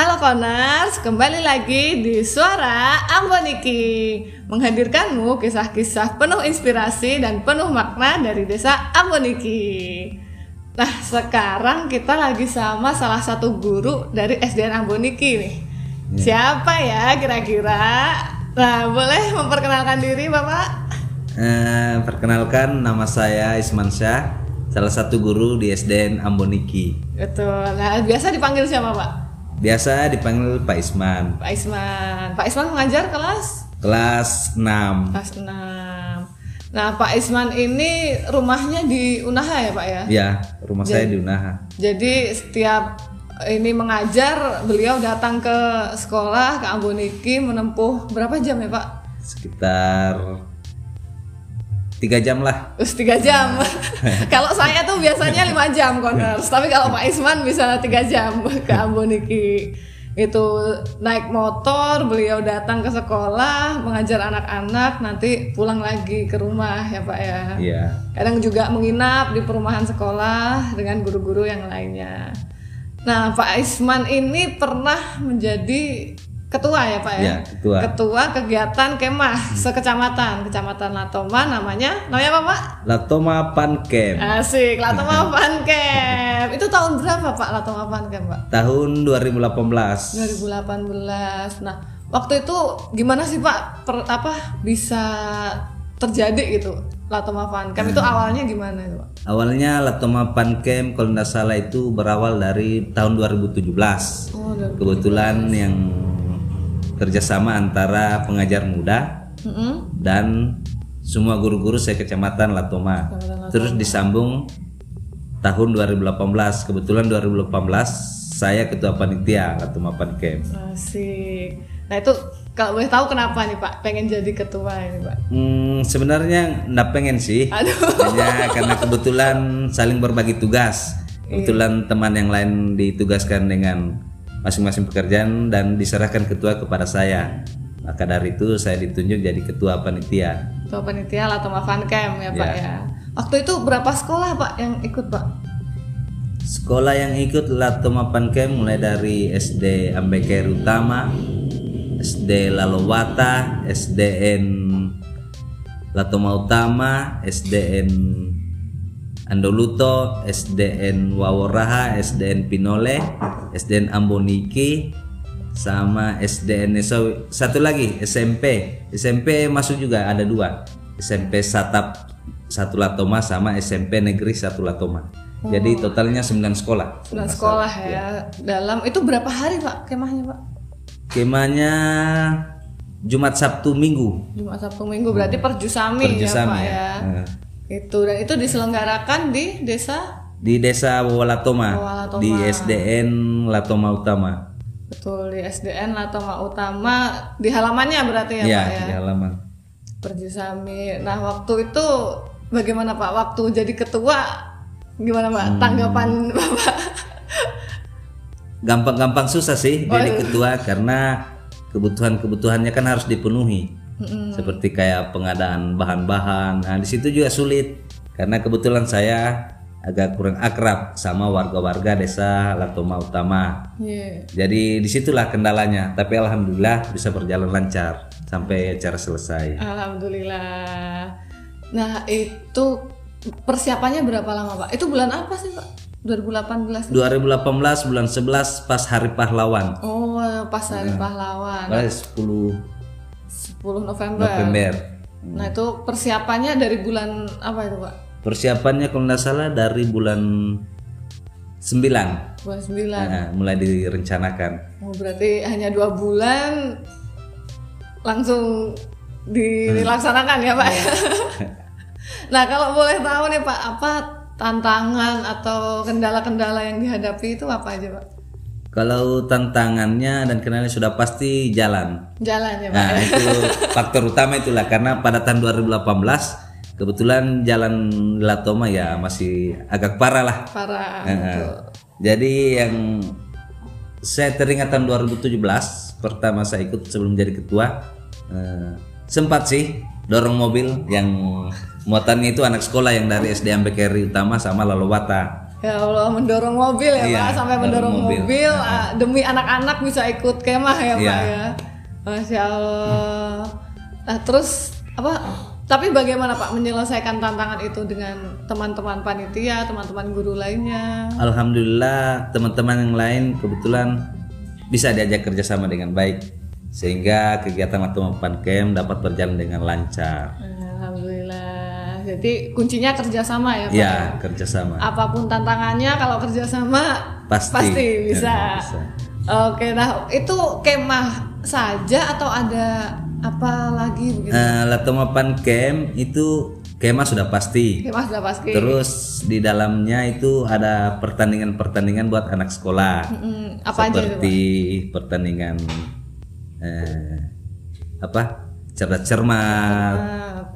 Halo Koners, kembali lagi di Suara Amboniki Menghadirkanmu kisah-kisah penuh inspirasi dan penuh makna dari desa Amboniki Nah sekarang kita lagi sama salah satu guru dari SDN Amboniki nih Siapa ya kira-kira? Nah boleh memperkenalkan diri Bapak? Eh, perkenalkan nama saya Isman Syah, salah satu guru di SDN Amboniki. Betul, nah biasa dipanggil siapa Pak? Biasa dipanggil Pak Isman. Pak Isman Pak Isman mengajar kelas? Kelas 6. Kelas 6 Nah Pak Isman ini rumahnya di Unaha ya Pak ya? Ya, rumah saya di Unaha. Jadi setiap ini mengajar beliau datang ke sekolah ke Amboniki menempuh berapa jam ya Pak? Sekitar tiga jam lah. Terus tiga jam. kalau saya tuh biasanya lima jam koners, tapi kalau Pak Isman bisa tiga jam ke Amboniki. Itu naik motor, beliau datang ke sekolah, mengajar anak-anak, nanti pulang lagi ke rumah ya Pak ya. Iya. Kadang juga menginap di perumahan sekolah dengan guru-guru yang lainnya. Nah, Pak Isman ini pernah menjadi ketua ya Pak ya? Ya, ketua. Ketua kegiatan kemah sekecamatan, kecamatan Latoma namanya, namanya apa Pak? Latoma Pancamp Asik, Latoma Camp. Itu tahun berapa Pak Latoma Camp Pak? tahun 2018. 2018. Nah, waktu itu gimana sih Pak? Per, apa bisa terjadi gitu Latoma Fun Camp itu awalnya gimana itu Pak? Awalnya Latoma Pancamp kalau tidak salah itu berawal dari tahun 2017. Oh, dari Kebetulan yang kerjasama antara pengajar muda Mm-mm. dan semua guru-guru saya kecamatan Latoma. Terus disambung tahun 2018. Kebetulan 2018 saya ketua panitia Latoma Pancamp. Asik. Nah itu kalau boleh tahu kenapa nih Pak pengen jadi ketua ini Pak? Hmm, sebenarnya nggak pengen sih. Aduh. Hanya karena kebetulan saling berbagi tugas. Kebetulan teman yang lain ditugaskan dengan masing-masing pekerjaan dan diserahkan ketua kepada saya. Maka dari itu saya ditunjuk jadi ketua panitia. Ketua panitia Latoma Fun Camp ya Pak ya. Waktu itu berapa sekolah Pak yang ikut Pak? Sekolah yang ikut Latoma Pancamp mulai dari SD Ambeker Utama, SD Lalowata, SDN Latoma Utama, SDN Andoluto, SDN Waworaha, SDN Pinole, SDN Amboniki, sama SDN Nesawi. Satu lagi SMP. SMP masuk juga ada dua. SMP Satap satu Latoma sama SMP Negeri satu Latoma. Jadi totalnya 9 sekolah. 9 sekolah ya. Dalam itu berapa hari Pak kemahnya Pak? Kemahnya Jumat Sabtu Minggu. Jumat Sabtu Minggu berarti perjusami, Perjusami ya Pak ya. ya. Heeh. Itu dan itu diselenggarakan di desa Di Desa Walatoma, Walatoma. di SDN Latoma Utama. betul di SDN Latoma Utama di halamannya berarti ya, Ya, Pak ya. di halaman. Perjusami. Nah, waktu itu bagaimana Pak? Waktu jadi ketua gimana Pak? Hmm. Tanggapan Bapak? Gampang-gampang susah sih Oh, jadi iya. ketua karena kebutuhan-kebutuhannya kan harus dipenuhi. Seperti kayak pengadaan bahan-bahan. Nah, di situ juga sulit karena kebetulan saya agak kurang akrab sama warga-warga desa Latoma Utama. Iya. Jadi di situlah kendalanya. Tapi alhamdulillah bisa berjalan lancar sampai acara selesai. Alhamdulillah. Nah, itu persiapannya berapa lama, Pak? Itu bulan apa sih, Pak? 2018. 2018 bulan 11 pas Hari Pahlawan. Oh, pas hari pahlawan. Pada 10 10 November. November. Nah, itu persiapannya dari bulan apa itu, Pak? Persiapannya kalau nggak salah dari bulan 9 Bulan 9. Nah, mulai direncanakan. Oh, berarti hanya dua bulan langsung dilaksanakan ya Pak. Nah kalau boleh tahu nih Pak, apa tantangan atau kendala-kendala yang dihadapi itu apa aja Pak? Kalau tantangannya dan kendalanya sudah pasti jalan. Jalan ya Pak. Nah, itu faktor utama itulah karena pada tahun 2018 kebetulan jalan Latoma ya masih agak parah lah. Parah. Nah, betul. Jadi yang saya teringat tahun 2017 pertama saya ikut sebelum jadi ketua eh, sempat sih dorong mobil yang muatannya itu anak sekolah yang dari SD Ambekeri Utama sama Lalowata. Ya Allah mendorong mobil ya Iya, Pak sampai mendorong mobil. mobil, ah, demi anak-anak bisa ikut kemah ya Pak Iya. ya. Masya Allah. Nah terus apa? Tapi bagaimana Pak menyelesaikan tantangan itu dengan teman-teman panitia, teman-teman guru lainnya? Alhamdulillah teman-teman yang lain kebetulan bisa diajak kerjasama dengan baik sehingga kegiatan atau Camp dapat berjalan dengan lancar. Jadi kuncinya kerjasama ya Pak. Ya kerjasama Apa pun tantangannya kalau kerjasama Pasti. bisa. Ya, bisa. Oke, nah itu kemah saja atau ada apa lagi begitu? Eh, Latomapan Camp itu kemah sudah pasti. Kemah sudah pasti. Terus di dalamnya itu ada pertandingan-pertandingan buat anak sekolah. Mm, apa aja itu? Seperti pertandingan eh, apa cerdas cermat,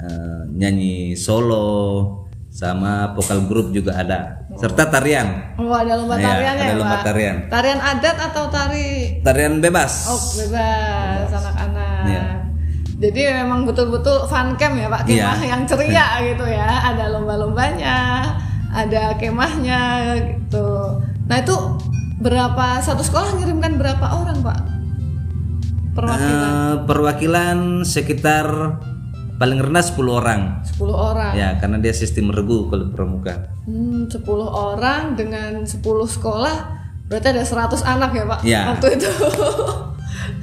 eh, nyanyi solo, sama vokal grup juga ada, serta tarian. Oh, ada lomba Iya, tariannya ada ya, lomba Pak? tarian. Tarian adat atau tari Tarian bebas. oh bebas anak-anak. Iya. Jadi memang betul-betul fun camp ya Pak, kemah Iya. yang ceria gitu ya. Ada lomba-lombanya, ada kemahnya gitu. Nah itu berapa satu sekolah ngirimkan berapa orang Pak? Perwakilan Eh, perwakilan sekitar paling rendah 10 orang. 10 orang. Ya, karena dia sistem regu kalau pramuka. Hmm, 10 orang dengan 10 sekolah berarti ada 100 anak ya Pak Iya. waktu itu.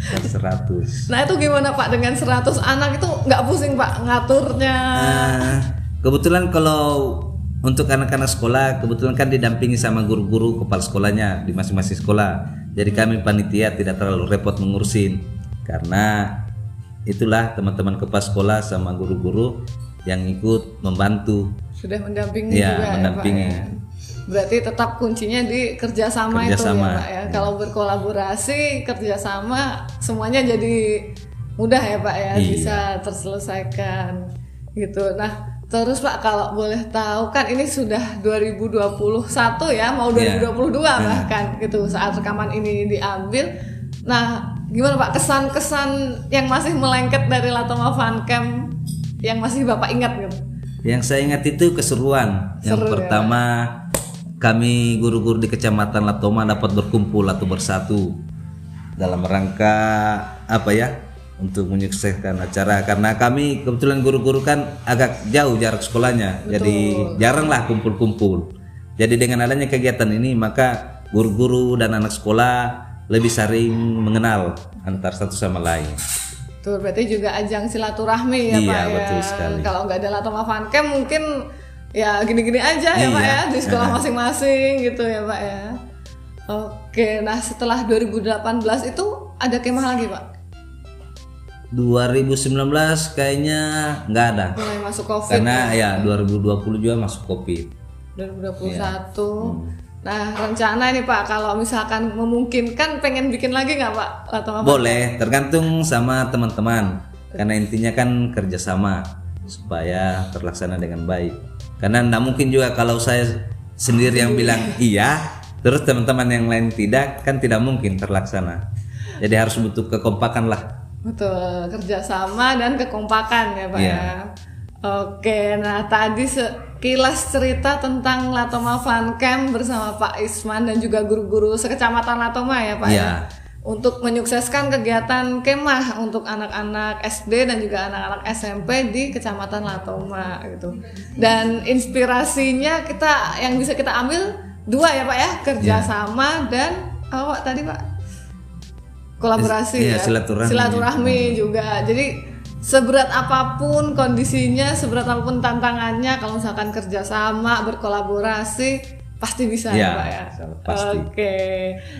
100. nah itu gimana Pak dengan 100 anak itu nggak pusing Pak ngaturnya? Eh, kebetulan kalau untuk anak-anak sekolah kebetulan kan didampingi sama guru-guru kepala sekolahnya di masing-masing sekolah. Jadi kami panitia tidak terlalu repot mengurusin karena itulah teman-teman kepala sekolah sama guru-guru yang ikut membantu. Sudah mendampingi Iya, juga mendampingi. ya Pak ya? Berarti tetap kuncinya di kerjasama, itu Kerjasama. ya Pak ya. Kalau berkolaborasi kerjasama semuanya jadi mudah ya Pak ya Iya. bisa terselesaikan gitu. Nah terus Pak kalau boleh tahu kan ini sudah 2021 ya mau Iya. 2022 bahkan gitu saat rekaman ini diambil. Nah gimana Pak kesan-kesan yang masih melengket dari Latoma Fun Camp yang masih Bapak ingat gitu? Yang saya ingat itu keseruan. Yang Seru ya, pertama kami guru-guru di Kecamatan Latoma dapat berkumpul atau bersatu dalam rangka apa ya? Untuk menyukseskan acara karena kami kebetulan guru-guru kan agak jauh jarak sekolahnya. Jadi jaranglah kumpul-kumpul. Jadi dengan adanya kegiatan ini maka guru-guru dan anak sekolah lebih sering mengenal antar satu sama lain. Tuh berarti juga ajang silaturahmi ya Iya, Pak ya. betul sekali. Kalau nggak ada Latoma Camp mungkin ya gini-gini aja ya Pak Iya. ya di sekolah masing-masing gitu ya Pak ya. Oke, nah setelah 2018 itu ada kemah lagi Pak? 2019 kayaknya nggak ada. Mulai masuk COVID Karena ya 2020 juga masuk Covid. 2021. Iya. Hmm. Nah rencana ini Pak kalau misalkan memungkinkan pengen bikin lagi nggak Pak Latoma Fun Boleh, tergantung sama teman-teman. Karena intinya kan kerjasama supaya terlaksana dengan baik. Karena tidak mungkin juga kalau saya sendiri yang bilang iya, terus teman-teman yang lain tidak, kan tidak mungkin terlaksana. Jadi harus butuh kekompakan lah. Betul, kerjasama dan kekompakan ya Pak Iya. ya. Oke, nah tadi sekilas cerita tentang Latoma Fun Camp bersama Pak Isman dan juga guru-guru sekecamatan Latoma ya Pak ya. Iya. Untuk menyukseskan kegiatan kemah untuk anak-anak SD dan juga anak-anak SMP di Kecamatan Latoma gitu. Dan inspirasinya kita yang bisa kita ambil dua ya Pak ya, kerjasama dan apa Pak tadi Pak? kolaborasi Iya, ya silaturahmi. silaturahmi juga jadi seberat apa pun kondisinya seberat apa pun tantangannya kalau misalkan kerjasama berkolaborasi pasti bisa ya, Iya, pak ya pasti. oke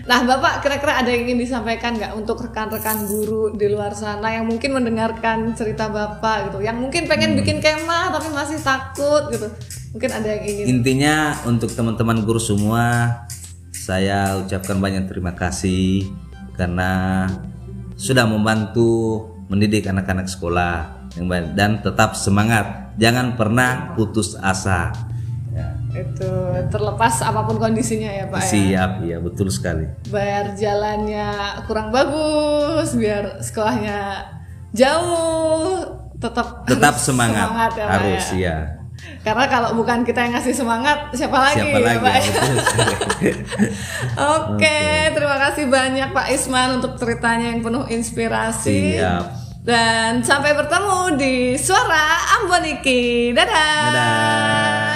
nah bapak kira-kira ada yang ingin disampaikan nggak untuk rekan-rekan guru di luar sana yang mungkin mendengarkan cerita bapak gitu yang mungkin pengen Hmm. bikin kemah tapi masih takut gitu mungkin ada yang ingin Intinya untuk teman-teman guru semua, saya ucapkan banyak terima kasih karena sudah membantu mendidik anak-anak sekolah yang baik dan tetap semangat, jangan pernah putus asa. Ya, itu terlepas apa pun kondisinya ya pak ya siap, ya betul sekali. bayar jalannya kurang bagus biar sekolahnya jauh tetap Tetap harus semangat, ya, Pak, harus ya. ya. Karena kalau bukan kita yang ngasih semangat, siapa lagi? Siapa ya, lagi? Pak? ya, sekali. Oke, terima kasih banyak Pak Isman untuk ceritanya yang penuh inspirasi. Siap. Dan sampai bertemu di Suara Amboniki. Dadah. Dadah.